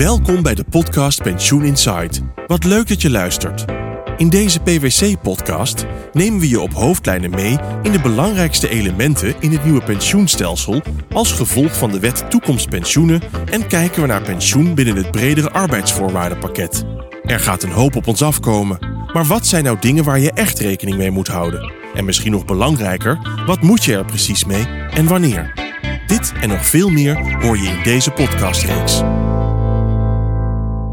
Welkom bij de podcast Pensioen Insight. Wat leuk dat je luistert. In deze PwC-podcast nemen we je op hoofdlijnen mee in de belangrijkste elementen in het nieuwe pensioenstelsel als gevolg van de wet toekomstpensioenen en kijken we naar pensioen binnen het bredere arbeidsvoorwaardenpakket. Er gaat een hoop op ons afkomen, maar wat zijn nou dingen waar je echt rekening mee moet houden? En misschien nog belangrijker, wat moet je er precies mee en wanneer? Dit en nog veel meer hoor je in deze podcastreeks.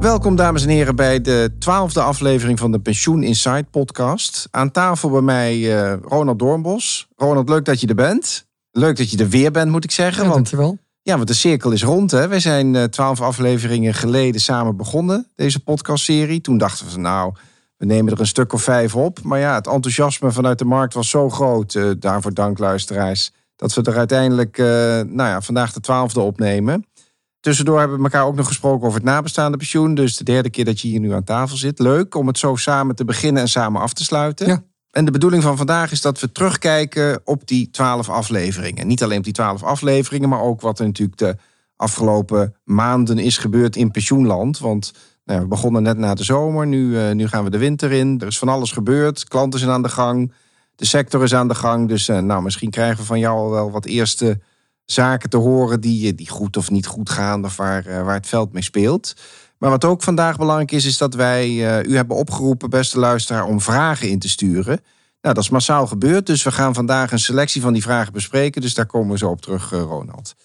Welkom dames en heren bij de twaalfde aflevering van de Pensioen Insight podcast. Aan tafel bij mij eh, Ronald Doornbos. Ronald, leuk dat je er bent. Leuk dat je er weer bent, moet ik zeggen. Ja, want, dankjewel. ja, want de cirkel is rond. Hè? Wij zijn eh, twaalf afleveringen geleden samen begonnen, deze podcastserie. Toen dachten we van nou, we nemen er een stuk of vijf op. Maar ja, het enthousiasme vanuit de markt was zo groot. eh, daarvoor dank luisteraars. Dat we er uiteindelijk, nou ja, vandaag de twaalfde opnemen. Tussendoor hebben we elkaar ook nog gesproken over het nabestaande pensioen. Dus de derde keer dat je hier nu aan tafel zit. Leuk om het zo samen te beginnen en samen af te sluiten. Ja. En de bedoeling van vandaag is dat we terugkijken op die twaalf afleveringen. Niet alleen op die twaalf afleveringen, maar ook wat er natuurlijk de afgelopen maanden is gebeurd in pensioenland. Want nou we begonnen net na de zomer, nu, eh, nu gaan we de winter in. Er is van alles gebeurd, klanten zijn aan de gang, de sector is aan de gang. Dus eh, nou, misschien krijgen we van jou al wel wat eerste zaken te horen die, die goed of niet goed gaan, of waar, eh, waar het veld mee speelt. Maar wat ook vandaag belangrijk is, is dat wij eh, u hebben opgeroepen, beste luisteraar, om vragen in te sturen. Nou, dat is massaal gebeurd, dus we gaan vandaag een selectie van die vragen bespreken. Dus daar komen we zo op terug, eh, Ronald.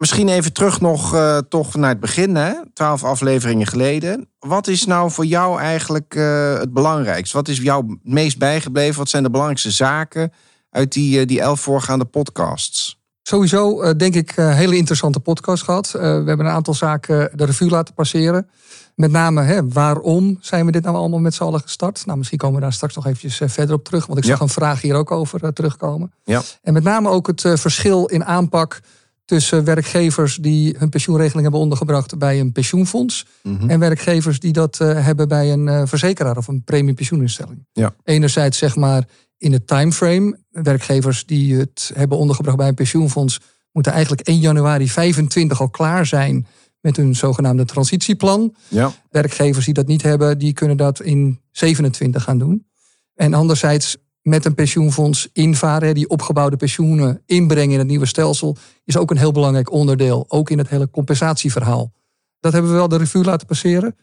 Misschien even terug nog eh, toch naar het begin, hè? twaalf afleveringen geleden. Wat is nou voor jou eigenlijk eh, het belangrijkste? Wat is jou meest bijgebleven? Wat zijn de belangrijkste zaken uit die, eh, die elf voorgaande podcasts? Sowieso eh, denk ik een hele interessante podcast gehad. Eh, we hebben een aantal zaken de revue laten passeren. Met name, hè, waarom zijn we dit nou allemaal met z'n allen gestart? Nou, misschien komen we daar straks nog eventjes eh, verder op terug. Want ik zag Ja. een vraag hier ook over eh, terugkomen. Ja. En met name ook het eh, verschil in aanpak tussen werkgevers die hun pensioenregeling hebben ondergebracht bij een pensioenfonds. Mhm. En werkgevers die dat eh, hebben bij een eh, verzekeraar of een premiepensioeninstelling. Ja. Enerzijds zeg maar in het timeframe. Werkgevers die het hebben ondergebracht bij een pensioenfonds moeten eigenlijk 1 januari 25 al klaar zijn met hun zogenaamde transitieplan. Ja. Werkgevers die dat niet hebben, die kunnen dat in 27 gaan doen. En anderzijds met een pensioenfonds invaren, die opgebouwde pensioenen inbrengen in het nieuwe stelsel, is ook een heel belangrijk onderdeel, ook in het hele compensatieverhaal. Dat hebben we wel de revue laten passeren.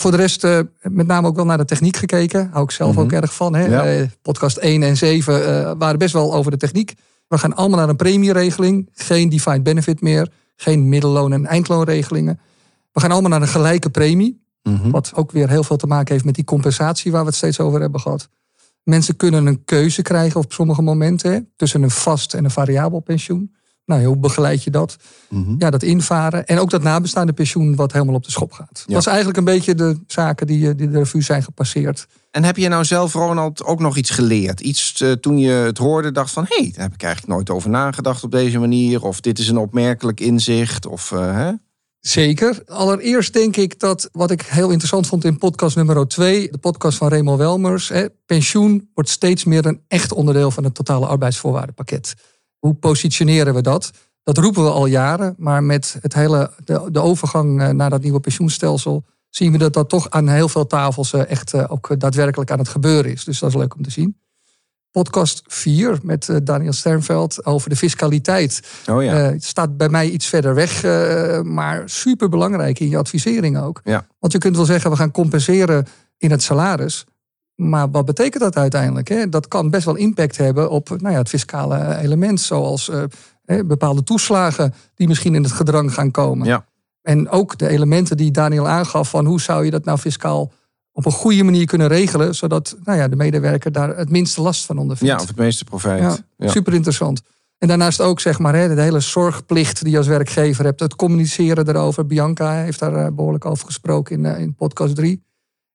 Voor de rest eh, met name ook wel naar de techniek gekeken. Hou ik zelf Mhm. ook erg van. Hè. Ja. Eh, podcast 1 en 7 eh, waren best wel over de techniek. We gaan allemaal naar een premieregeling. Geen defined benefit meer. Geen middelloon- en eindloonregelingen. We gaan allemaal naar een gelijke premie. Mhm. Wat ook weer heel veel te maken heeft met die compensatie waar we het steeds over hebben gehad. Mensen kunnen een keuze krijgen op sommige momenten hè, tussen een vast en een variabel pensioen. Nou, hoe begeleid je dat? Mhm. Ja, dat invaren. En ook dat nabestaande pensioen wat helemaal op de schop gaat. Ja. Dat is eigenlijk een beetje de zaken die, eh, die de revue zijn gepasseerd. En heb je nou zelf, Ronald, ook nog iets geleerd? Iets eh, toen je het hoorde, dacht van... hé, hey, daar heb ik eigenlijk nooit over nagedacht op deze manier. Of dit is een opmerkelijk inzicht. Of, eh, hè? Zeker. Allereerst denk ik dat wat ik heel interessant vond in podcast nummer 2, de podcast van Remo Welmers. Hè, pensioen wordt steeds meer een echt onderdeel van het totale arbeidsvoorwaardenpakket. Hoe positioneren we dat? Dat roepen we al jaren, maar met het hele, de, de overgang eh, naar dat nieuwe pensioenstelsel zien we dat dat toch aan heel veel tafels eh, echt eh, ook daadwerkelijk aan het gebeuren is. Dus dat is leuk om te zien. Podcast 4 met Daniel Sternveld over de fiscaliteit. Oh ja. Staat bij mij iets verder weg, maar super belangrijk in je advisering ook. Ja. Want je kunt wel zeggen, we gaan compenseren in het salaris. Maar wat betekent dat uiteindelijk? Hè? Dat kan best wel impact hebben op nou ja, het fiscale element. Zoals eh, hè, bepaalde toeslagen die misschien in het gedrang gaan komen. Ja. En ook de elementen die Daniel aangaf van hoe zou je dat nou fiscaal op een goede manier kunnen regelen. Zodat nou ja, de medewerker daar het minste last van ondervindt. ja, of het meeste profijt. Ja, Ja. super interessant. En daarnaast ook zeg maar, hè, de hele zorgplicht die je als werkgever hebt. Het communiceren erover. Bianca heeft daar eh, behoorlijk over gesproken in, eh, in podcast 3.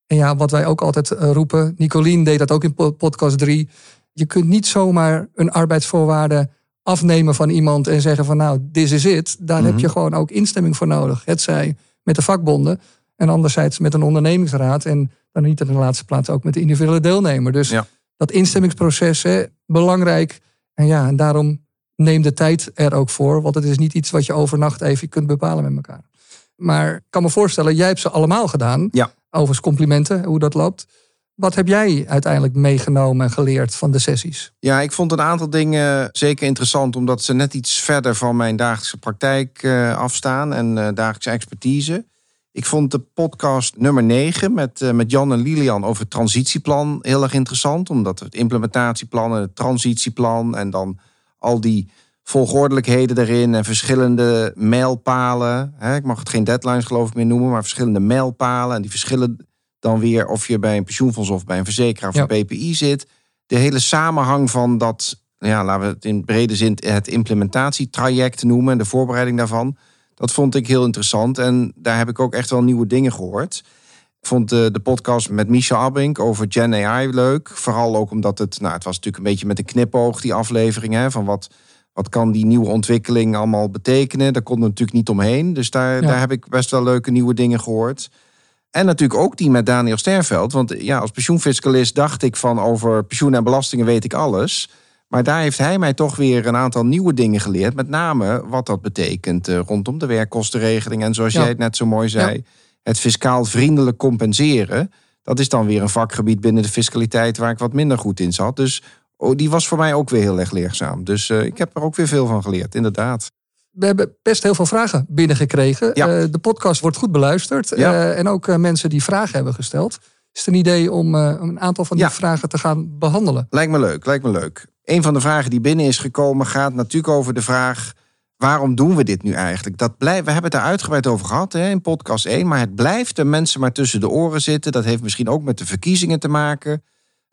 En ja, wat wij ook altijd eh, roepen. Nicolien deed dat ook in po- podcast 3. Je kunt niet zomaar een arbeidsvoorwaarde afnemen van iemand en zeggen van nou, this is it. Daar Mhm. heb je gewoon ook instemming voor nodig. Het zij met de vakbonden en anderzijds met een ondernemingsraad. En dan niet in de laatste plaats ook met de individuele deelnemer. Dus Ja. dat instemmingsproces, hè, belangrijk. En ja, en daarom neem de tijd er ook voor. Want het is niet iets wat je overnacht even kunt bepalen met elkaar. Maar ik kan me voorstellen, jij hebt ze allemaal gedaan. Ja. Overigens complimenten, hoe dat loopt. Wat heb jij uiteindelijk meegenomen en geleerd van de sessies? Ja, ik vond een aantal dingen zeker interessant, omdat ze net iets verder van mijn dagelijkse praktijk uh, afstaan en uh, dagelijkse expertise. Ik vond de podcast nummer 9 met, uh, met Jan en Lilian over het transitieplan heel erg interessant, omdat het implementatieplan en het transitieplan en dan al die volgordelijkheden erin en verschillende mijlpalen. Hè, ik mag het geen deadlines geloof ik meer noemen, maar verschillende mijlpalen en die verschillen dan weer of je bij een pensioenfonds of bij een verzekeraar of een PPI zit. De hele samenhang van dat, ja, laten we het in brede zin het implementatietraject noemen en de voorbereiding daarvan. Dat vond ik heel interessant en daar heb ik ook echt wel nieuwe dingen gehoord. Ik vond de, de podcast met Michel Abink over Gen AI leuk. Vooral ook omdat het, nou, het was natuurlijk een beetje met een knipoog, die aflevering. Hè, van wat, wat kan die nieuwe ontwikkeling allemaal betekenen? Daar kon er natuurlijk niet omheen. Dus daar, daar heb ik best wel leuke nieuwe dingen gehoord. En natuurlijk ook die met Daniel Sterveld. Want ja, als pensioenfiscalist dacht ik van over pensioen en belastingen weet ik alles. Maar daar heeft hij mij toch weer een aantal nieuwe dingen geleerd. Met name wat dat betekent uh, rondom de werkkostenregeling. En zoals jij het net zo mooi zei, ja. het fiscaal vriendelijk compenseren. Dat is dan weer een vakgebied binnen de fiscaliteit waar ik wat minder goed in zat. Dus oh, die was voor mij ook weer heel erg leerzaam. Dus uh, ik heb er ook weer veel van geleerd, inderdaad we hebben best heel veel vragen binnengekregen. Ja. Uh, de podcast wordt goed beluisterd. Ja. Uh, en ook mensen die vragen hebben gesteld. Is het een idee om een aantal van die Ja. vragen te gaan behandelen? Lijkt me leuk, lijkt me leuk. Een van de vragen die binnen is gekomen gaat natuurlijk over de vraag... waarom doen we dit nu eigenlijk? Dat blijft, we hebben het daar uitgebreid over gehad hè, in podcast 1... maar het blijft de mensen maar tussen de oren zitten. Dat heeft misschien ook met de verkiezingen te maken.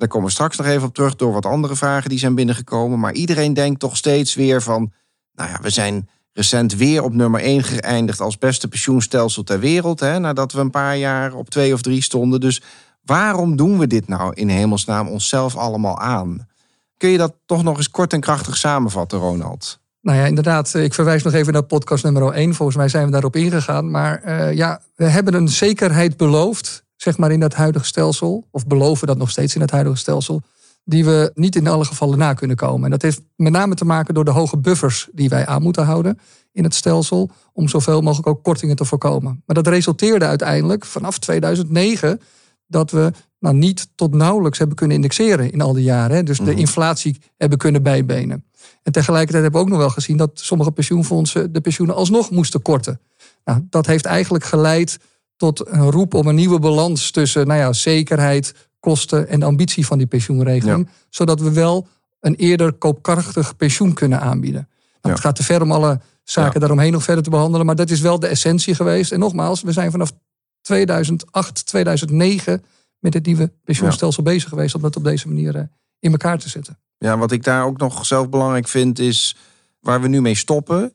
Daar komen we straks nog even op terug... door wat andere vragen die zijn binnengekomen. Maar iedereen denkt toch steeds weer van... nou ja, we zijn recent weer op nummer 1 geëindigd als beste pensioenstelsel ter wereld. Hè, nadat we een paar jaar op twee of drie stonden. Dus waarom doen we dit nou in hemelsnaam onszelf allemaal aan? Kun je dat toch nog eens kort en krachtig samenvatten, Ronald? Nou ja, inderdaad. Ik verwijs nog even naar podcast nummer 1. Volgens mij zijn we daarop ingegaan. Maar uh, ja, we hebben een zekerheid beloofd, zeg maar in dat huidige stelsel. Of beloven dat nog steeds in het huidige stelsel die we niet in alle gevallen na kunnen komen. En dat heeft met name te maken door de hoge buffers die wij aan moeten houden in het stelsel, om zoveel mogelijk ook kortingen te voorkomen. Maar dat resulteerde uiteindelijk vanaf 2009 dat we nou, niet tot nauwelijks hebben kunnen indexeren in al die jaren. Dus de inflatie hebben kunnen bijbenen. En tegelijkertijd hebben we ook nog wel gezien dat sommige pensioenfondsen de pensioenen alsnog moesten korten. Nou, dat heeft eigenlijk geleid tot een roep om een nieuwe balans tussen nou ja, zekerheid, kosten en de ambitie van die pensioenregeling. Ja. Zodat we wel een eerder koopkrachtig pensioen kunnen aanbieden. Nou. Het gaat te ver om alle zaken daaromheen nog verder te behandelen. Maar dat is wel de essentie geweest. En nogmaals, we zijn vanaf 2008, 2009 met het nieuwe pensioenstelsel bezig geweest. Om dat op deze manier eh, in elkaar te zetten. Ja, wat ik daar ook nog zelf belangrijk vind is... waar we nu mee stoppen,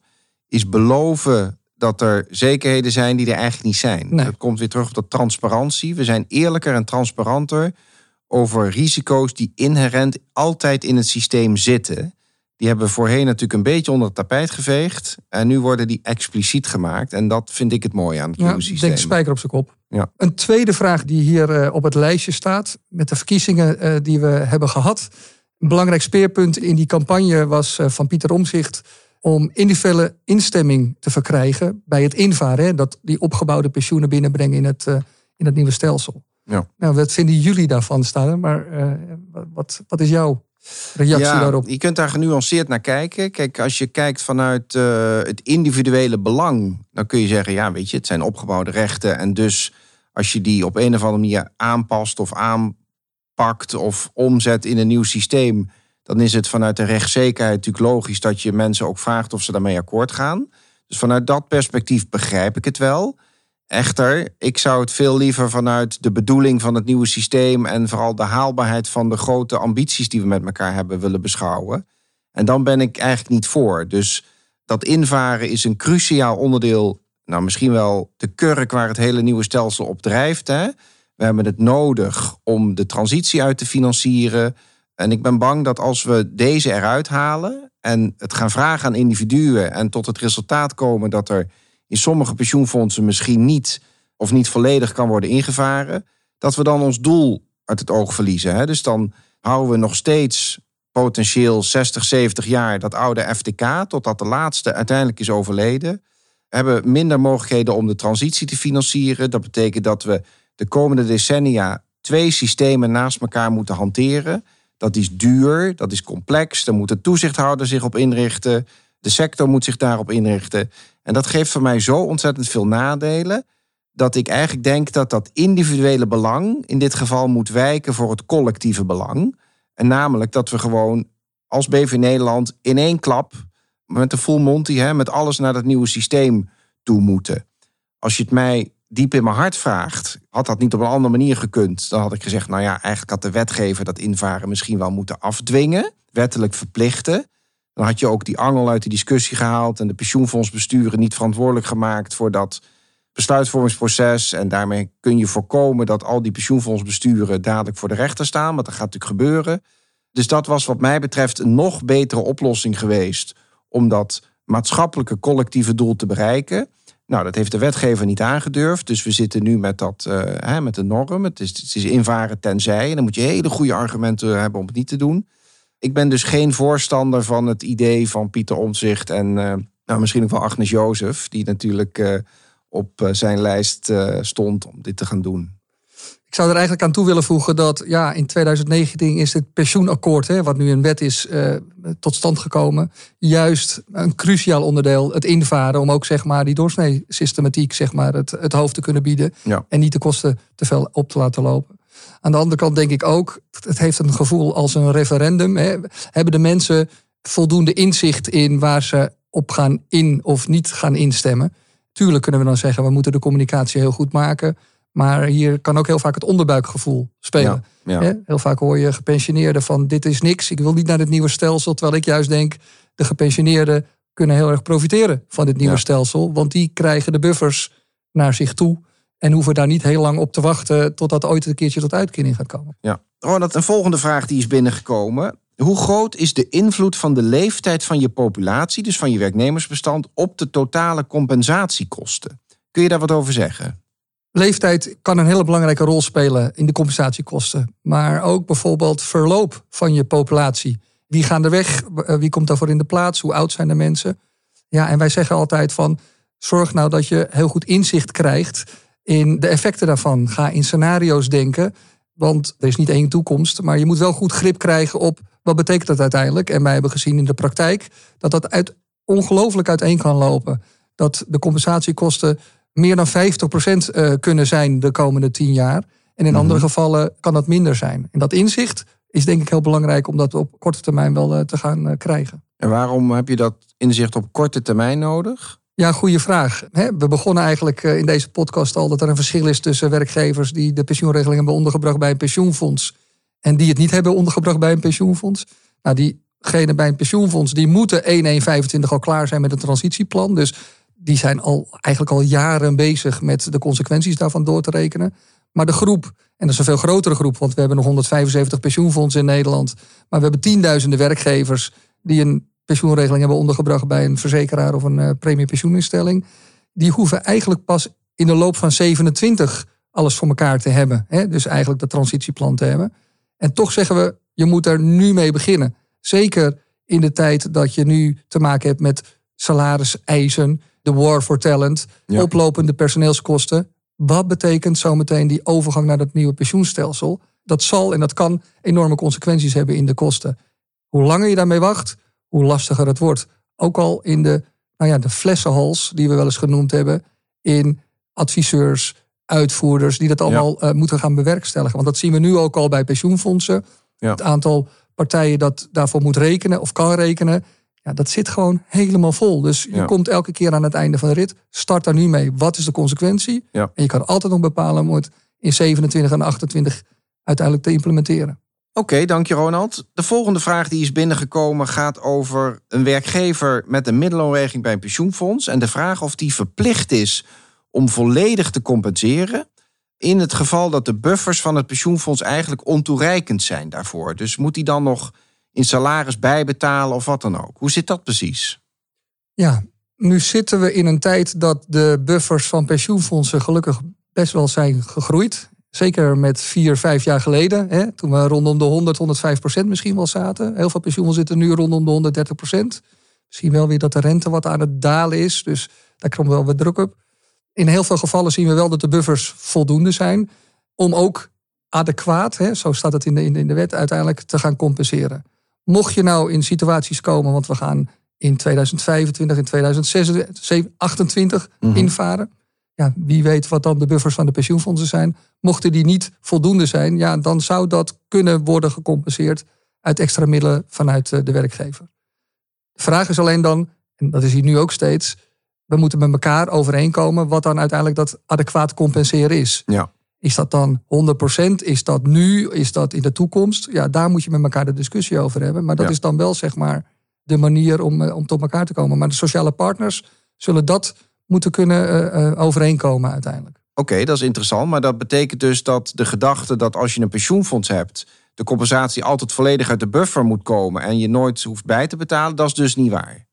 is beloven dat er zekerheden zijn die er eigenlijk niet zijn. Nee. Dat komt weer terug op dat transparantie. We zijn eerlijker en transparanter over risico's die inherent altijd in het systeem zitten. Die hebben we voorheen natuurlijk een beetje onder het tapijt geveegd. En nu worden die expliciet gemaakt. En dat vind ik het mooie aan het Ja, nieuwe ik systeem. denk spijker op zijn kop. Ja. Een tweede vraag die hier eh, op het lijstje staat, met de verkiezingen eh, die we hebben gehad. Een belangrijk speerpunt in die campagne was eh, van Pieter Omzicht om individuele instemming te verkrijgen bij het invaren. Dat die opgebouwde pensioenen binnenbrengen in het, eh, in het nieuwe stelsel. Ja. Nou, wat vinden jullie daarvan staan? Maar eh, wat, wat is jouw reactie ja, daarop? Je kunt daar genuanceerd naar kijken. Kijk, als je kijkt vanuit eh, het individuele belang, dan kun je zeggen, ja, weet je, het zijn opgebouwde rechten. En dus als je die op een of andere manier aanpast of aanpakt of omzet in een nieuw systeem, dan is het vanuit de rechtszekerheid natuurlijk logisch dat je mensen ook vraagt of ze daarmee akkoord gaan. Dus vanuit dat perspectief begrijp ik het wel. Echter, ik zou het veel liever vanuit de bedoeling van het nieuwe systeem en vooral de haalbaarheid van de grote ambities die we met elkaar hebben willen beschouwen. En dan ben ik eigenlijk niet voor. Dus dat invaren is een cruciaal onderdeel, nou misschien wel de kurk waar het hele nieuwe stelsel op drijft. Hè? We hebben het nodig om de transitie uit te financieren. En ik ben bang dat als we deze eruit halen en het gaan vragen aan individuen en tot het resultaat komen dat er in sommige pensioenfondsen misschien niet of niet volledig kan worden ingevaren, dat we dan ons doel uit het oog verliezen. Hè? Dus dan houden we nog steeds potentieel 60, 70 jaar dat oude FTK, totdat de laatste uiteindelijk is overleden. hebben minder mogelijkheden om de transitie te financieren. Dat betekent dat we de komende decennia twee systemen naast elkaar moeten hanteren. Dat is duur, dat is complex. Daar moet de toezichthouder zich op inrichten. De sector moet zich daarop inrichten. En dat geeft voor mij zo ontzettend veel nadelen. Dat ik eigenlijk denk dat dat individuele belang in dit geval moet wijken voor het collectieve belang. En namelijk dat we gewoon als BV Nederland in één klap met de full monty, hè, met alles naar dat nieuwe systeem toe moeten. Als je het mij diep in mijn hart vraagt, had dat niet op een andere manier gekund. Dan had ik gezegd, nou ja, eigenlijk had de wetgever dat invaren misschien wel moeten afdwingen, wettelijk verplichten. Dan had je ook die angel uit de discussie gehaald en de pensioenfondsbesturen niet verantwoordelijk gemaakt voor dat besluitvormingsproces. En daarmee kun je voorkomen dat al die pensioenfondsbesturen dadelijk voor de rechter staan. Want dat gaat natuurlijk gebeuren. Dus dat was wat mij betreft een nog betere oplossing geweest om dat maatschappelijke collectieve doel te bereiken. Nou, dat heeft de wetgever niet aangedurfd. Dus we zitten nu met, dat, uh, hè, met de norm. Het is, het is invaren tenzij. En dan moet je hele goede argumenten hebben om het niet te doen. Ik ben dus geen voorstander van het idee van Pieter Omtzigt en uh, nou, misschien ook wel Agnes Jozef, die natuurlijk uh, op zijn lijst stond om dit te gaan doen. Ik zou er eigenlijk aan toe willen voegen dat ja, in 2019 is het pensioenakkoord, hè, wat nu een wet is, uh, tot stand gekomen. Juist een cruciaal onderdeel, het invaren, om ook zeg maar, die doorsnee-systematiek zeg maar, het, het hoofd te kunnen bieden. Ja. En niet de kosten te veel op te laten lopen. Aan de andere kant denk ik ook, het heeft een gevoel als een referendum. Hè. Hebben de mensen voldoende inzicht in waar ze op gaan in of niet gaan instemmen? Tuurlijk kunnen we dan zeggen, we moeten de communicatie heel goed maken. Maar hier kan ook heel vaak het onderbuikgevoel spelen. Heel vaak hoor je gepensioneerden van dit is niks, ik wil niet naar dit nieuwe stelsel. Terwijl ik juist denk, de gepensioneerden kunnen heel erg profiteren van dit nieuwe stelsel. Want die krijgen de buffers naar zich toe. En hoeven daar niet heel lang op te wachten totdat ooit een keertje tot uitkering gaat komen. Ja. dat een volgende vraag die is binnengekomen. Hoe groot is de invloed van de leeftijd van je populatie, dus van je werknemersbestand, op de totale compensatiekosten? Kun je daar wat over zeggen? Leeftijd kan een hele belangrijke rol spelen in de compensatiekosten. Maar ook bijvoorbeeld verloop van je populatie. Wie gaan er weg? Eh, wie komt daarvoor in de plaats? Hoe oud zijn de mensen? Ja, en wij zeggen altijd van zorg nou dat je heel goed inzicht krijgt in de effecten daarvan. Ga in scenario's denken. Want er is niet één toekomst, maar je moet wel goed grip krijgen op wat betekent dat uiteindelijk. En wij hebben gezien in de praktijk dat dat uit, ongelooflijk uiteen kan lopen. Dat de compensatiekosten meer dan 50% uh, eh, kunnen zijn de komende 10 jaar. En in mhm. andere gevallen kan dat minder zijn. En dat inzicht is denk ik heel belangrijk om dat op korte termijn wel uh, te gaan uh, krijgen. En waarom heb je dat inzicht op korte termijn nodig? Ja, goede vraag. We begonnen eigenlijk in deze podcast al dat er een verschil is tussen werkgevers die de pensioenregeling hebben ondergebracht bij een pensioenfonds en die het niet hebben ondergebracht bij een pensioenfonds. Nou, diegenen bij een pensioenfonds die moeten 1-1-25 al klaar zijn met een transitieplan. Dus die zijn al, eigenlijk al jaren bezig met de consequenties daarvan door te rekenen. Maar de groep, en dat is een veel grotere groep, want we hebben nog 175 pensioenfondsen in Nederland. Maar we hebben tienduizenden werkgevers die een pensioenregeling hebben ondergebracht bij een verzekeraar of een uh, premiepensioeninstelling. Die hoeven eigenlijk pas in de loop van 27 alles voor elkaar te hebben. Hè? Dus eigenlijk dat transitieplan te hebben. En toch zeggen we, je moet er nu mee beginnen. Zeker in de tijd dat je nu te maken hebt met salariseisen, de war for talent, oplopende personeelskosten. Wat betekent zometeen die overgang naar dat nieuwe pensioenstelsel? Dat zal en dat kan enorme consequenties hebben in de kosten. Hoe langer je daarmee wacht, hoe lastiger het wordt. Ook al in de, nou ja, de flessenhals die we wel eens genoemd hebben, in adviseurs, uitvoerders, die dat allemaal eh, moeten gaan bewerkstelligen. Want dat zien we nu ook al bij pensioenfondsen. Ja. Het aantal partijen dat daarvoor moet rekenen of kan rekenen, ja, dat zit gewoon helemaal vol. Dus je komt elke keer aan het einde van de rit. Start daar nu mee. Wat is de consequentie? En je kan altijd nog bepalen om het in 27 en 28 uiteindelijk te implementeren. Oké, dank je Ronald. De volgende vraag die is binnengekomen gaat over een werkgever met een middeloonregeling bij een pensioenfonds. En de vraag of die verplicht is om volledig te compenseren. In het geval dat de buffers van het pensioenfonds eigenlijk ontoereikend zijn daarvoor. Dus moet die dan nog in salaris bijbetalen of wat dan ook. Hoe zit dat precies? Ja, nu zitten we in een tijd dat de buffers van pensioenfondsen gelukkig best wel zijn gegroeid. Zeker met vier, vijf jaar geleden, hè, toen we rondom de 100, 105 procent misschien wel zaten. Heel veel pensioenen zitten nu rondom de 130 procent. Misschien wel weer dat de rente wat aan het dalen is. Dus daar komt wel wat druk op. In heel veel gevallen zien we wel dat de buffers voldoende zijn. Om ook adequaat, hè, zo staat het in de, in de wet, uiteindelijk te gaan compenseren. Mocht je nou in situaties komen, want we gaan in 2025, in 2028 mm invaren. Ja, wie weet wat dan de buffers van de pensioenfondsen zijn. Mochten die niet voldoende zijn, ja, dan zou dat kunnen worden gecompenseerd uit extra middelen vanuit eh, de werkgever. De vraag is alleen dan, en dat is hier nu ook steeds, we moeten met elkaar overeenkomen wat dan uiteindelijk dat adequaat compenseren is. Ja. Is dat dan 100%? Is dat nu? Is dat in de toekomst? Ja, daar moet je met elkaar de discussie over hebben. Maar dat is dan wel zeg maar de manier om, eh, om tot elkaar te komen. Maar de sociale partners zullen dat moeten kunnen uh, overeenkomen uiteindelijk. Oké, dat is interessant. Maar dat betekent dus dat de gedachte dat als je een pensioenfonds hebt, de compensatie altijd volledig uit de buffer moet komen en je nooit hoeft bij te betalen, dat is dus niet waar.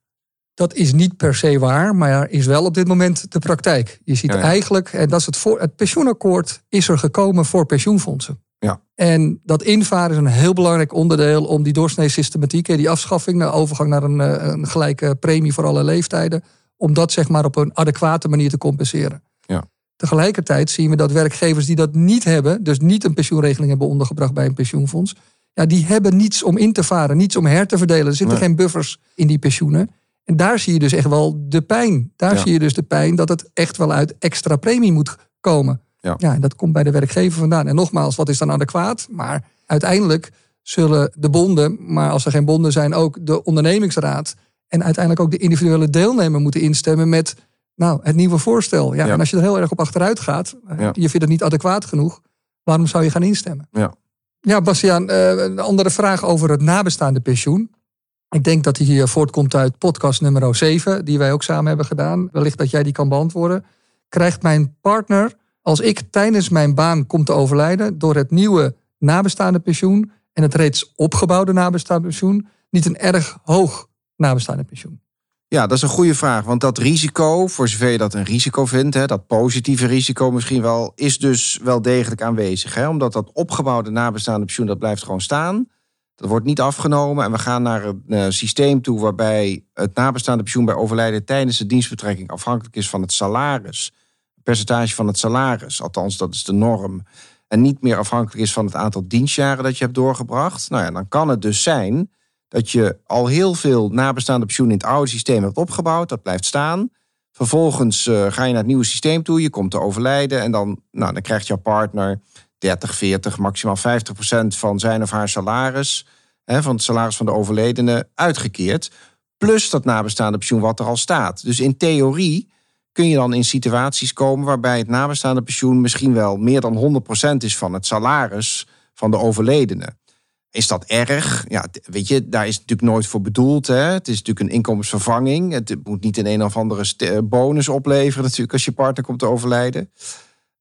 Dat is niet per se waar, maar is wel op dit moment de praktijk. Je ziet eigenlijk, en dat is het voor het pensioenakkoord is er gekomen voor pensioenfondsen. Ja. En dat invaren is een heel belangrijk onderdeel om die doorsnee-systematiek, die afschaffing, de overgang naar een, eh, een gelijke premie voor alle leeftijden, om dat zeg maar op een adequate manier te compenseren. Ja. Tegelijkertijd zien we dat werkgevers die dat niet hebben, dus niet een pensioenregeling hebben ondergebracht bij een pensioenfonds, ja, die hebben niets om in te varen, niets om her te verdelen. Er zitten geen buffers in die pensioenen. En daar zie je dus echt wel de pijn. Daar zie je dus de pijn dat het echt wel uit extra premie moet komen. Ja. ja, en dat komt bij de werkgever vandaan. En nogmaals, wat is dan adequaat? Maar uiteindelijk zullen de bonden, maar als er geen bonden zijn, ook de ondernemingsraad en uiteindelijk ook de individuele deelnemer moeten instemmen met nou, het nieuwe voorstel. Ja, En als je er heel erg op achteruit gaat, eh, je vindt het niet adequaat genoeg, waarom zou je gaan instemmen? Ja, ja Bastiaan, eh, een andere vraag over het nabestaande pensioen. Ik denk dat die hier voortkomt uit podcast nummer 7, die wij ook samen hebben gedaan. Wellicht dat jij die kan beantwoorden. Krijgt mijn partner, als ik tijdens mijn baan kom te overlijden, door het nieuwe nabestaande pensioen en het reeds opgebouwde nabestaande pensioen, niet een erg hoog nabestaande pensioen? Ja, dat is een goede vraag. Want dat risico, voor zover je dat een risico vindt, hè, dat positieve risico misschien wel, is dus wel degelijk aanwezig. Hè? Omdat dat opgebouwde nabestaande pensioen, dat blijft gewoon staan. Dat wordt niet afgenomen en we gaan naar een uh, systeem toe waarbij het nabestaande pensioen bij overlijden tijdens de dienstbetrekking afhankelijk is van het salaris. Het percentage van het salaris, althans dat is de norm. En niet meer afhankelijk is van het aantal dienstjaren dat je hebt doorgebracht. Nou ja, dan kan het dus zijn dat je al heel veel nabestaande pensioen in het oude systeem hebt opgebouwd. Dat blijft staan. Vervolgens uh, ga je naar het nieuwe systeem toe. Je komt te overlijden. En dan, nou, dan krijgt jouw partner 30, 40, maximaal 50 procent van zijn of haar salaris. Hè, van het salaris van de overledene uitgekeerd. Plus dat nabestaande pensioen wat er al staat. Dus in theorie kun je dan in situaties komen waarbij het nabestaande pensioen misschien wel meer dan 100% is van het salaris van de overledene. Is dat erg? Ja, weet je, daar is natuurlijk nooit voor bedoeld. Hè? Het is natuurlijk een inkomensvervanging. Het moet niet een een of andere bonus opleveren, natuurlijk, als je partner komt te overlijden.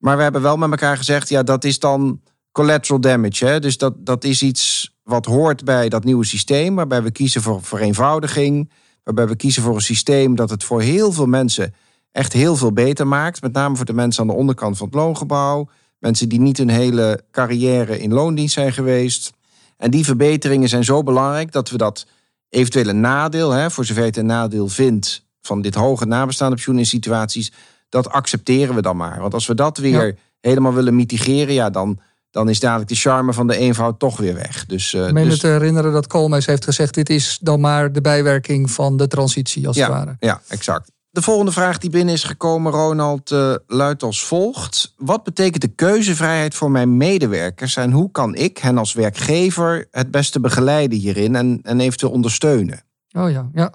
Maar we hebben wel met elkaar gezegd, ja, dat is dan collateral damage. Hè? Dus dat, dat is iets wat hoort bij dat nieuwe systeem, waarbij we kiezen voor vereenvoudiging, waarbij we kiezen voor een systeem dat het voor heel veel mensen echt heel veel beter maakt. Met name voor de mensen aan de onderkant van het loongebouw. Mensen die niet hun hele carrière in loondienst zijn geweest. En die verbeteringen zijn zo belangrijk dat we dat eventuele nadeel, hè, voor zover je het een nadeel vindt, van dit hoge nabestaande pensioen in situaties, dat accepteren we dan maar. Want als we dat weer helemaal willen mitigeren, ja, dan, dan is dadelijk de charme van de eenvoud toch weer weg. Dus, uh, ik meen dus... te herinneren dat Koolmees heeft gezegd: dit is dan maar de bijwerking van de transitie, als ja, het ware. Ja, exact. De volgende vraag die binnen is gekomen, Ronald, uh, luidt als volgt. Wat betekent de keuzevrijheid voor mijn medewerkers en hoe kan ik hen als werkgever het beste begeleiden hierin en, en eventueel ondersteunen? Oh ja, ja.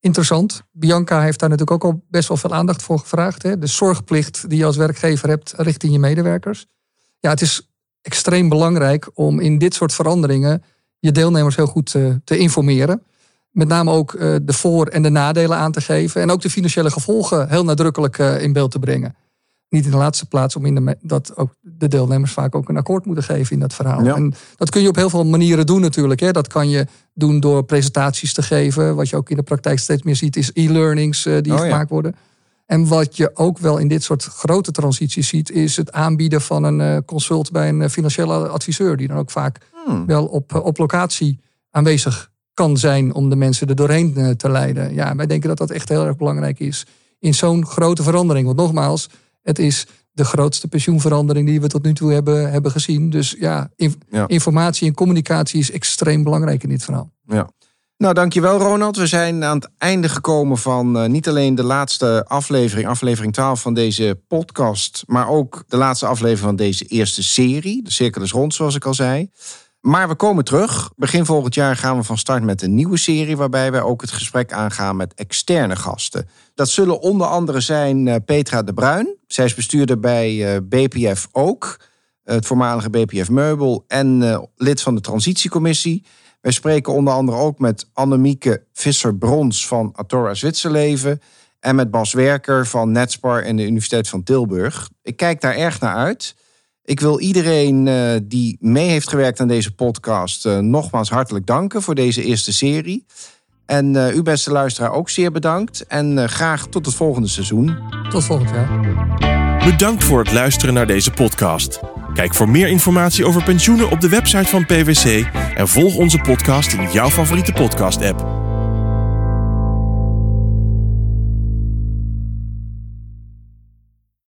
Interessant. Bianca heeft daar natuurlijk ook al best wel veel aandacht voor gevraagd. Hè? De zorgplicht die je als werkgever hebt richting je medewerkers. Ja, het is extreem belangrijk om in dit soort veranderingen je deelnemers heel goed te, eh, te informeren met name ook eh, de voor- en de nadelen aan te geven. En ook de financiële gevolgen heel nadrukkelijk eh, in beeld te brengen. Niet in de laatste plaats om in de, dat ook de deelnemers vaak ook een akkoord moeten geven in dat verhaal. En dat kun je op heel veel manieren doen natuurlijk. Hè. Dat kan je doen door presentaties te geven. Wat je ook in de praktijk steeds meer ziet, is e-learnings uh, die oh, gemaakt worden. En wat je ook wel in dit soort grote transities ziet, is het aanbieden van een consult bij een financiële adviseur. Die dan ook vaak hmm. wel op, op locatie aanwezig kan zijn om de mensen er doorheen eh, te leiden. Ja, wij denken dat dat echt heel erg belangrijk is in zo'n grote verandering. Want nogmaals, het is de grootste pensioenverandering die we tot nu toe hebben, hebben gezien. Dus ja, informatie en communicatie is extreem belangrijk in dit verhaal. Ja. Nou, dankjewel Ronald. We zijn aan het einde gekomen van uh, niet alleen de laatste aflevering, aflevering 12 van deze podcast, maar ook de laatste aflevering van deze eerste serie. De cirkel is rond, zoals ik al zei. Maar we komen terug. Begin volgend jaar gaan we van start met een nieuwe serie, waarbij wij ook het gesprek aangaan met externe gasten. Dat zullen onder andere zijn uh, Petra de Bruin. Zij is bestuurder bij uh, BPF ook, het voormalige BPF Meubel, en lid van de Transitiecommissie. Wij spreken onder andere ook met Annemieke Visser-Brons van Atora Zwitserleven. En met Bas Werker van Netspar en de Universiteit van Tilburg. Ik kijk daar erg naar uit. Ik wil iedereen uh, die mee heeft gewerkt aan deze podcast uh, nogmaals hartelijk danken voor deze eerste serie. En uh, u beste luisteraar ook zeer bedankt. En graag tot het volgende seizoen. Tot volgend jaar. Bedankt voor het luisteren naar deze podcast. Kijk voor meer informatie over pensioenen op de website van PwC en volg onze podcast in jouw favoriete podcast-app.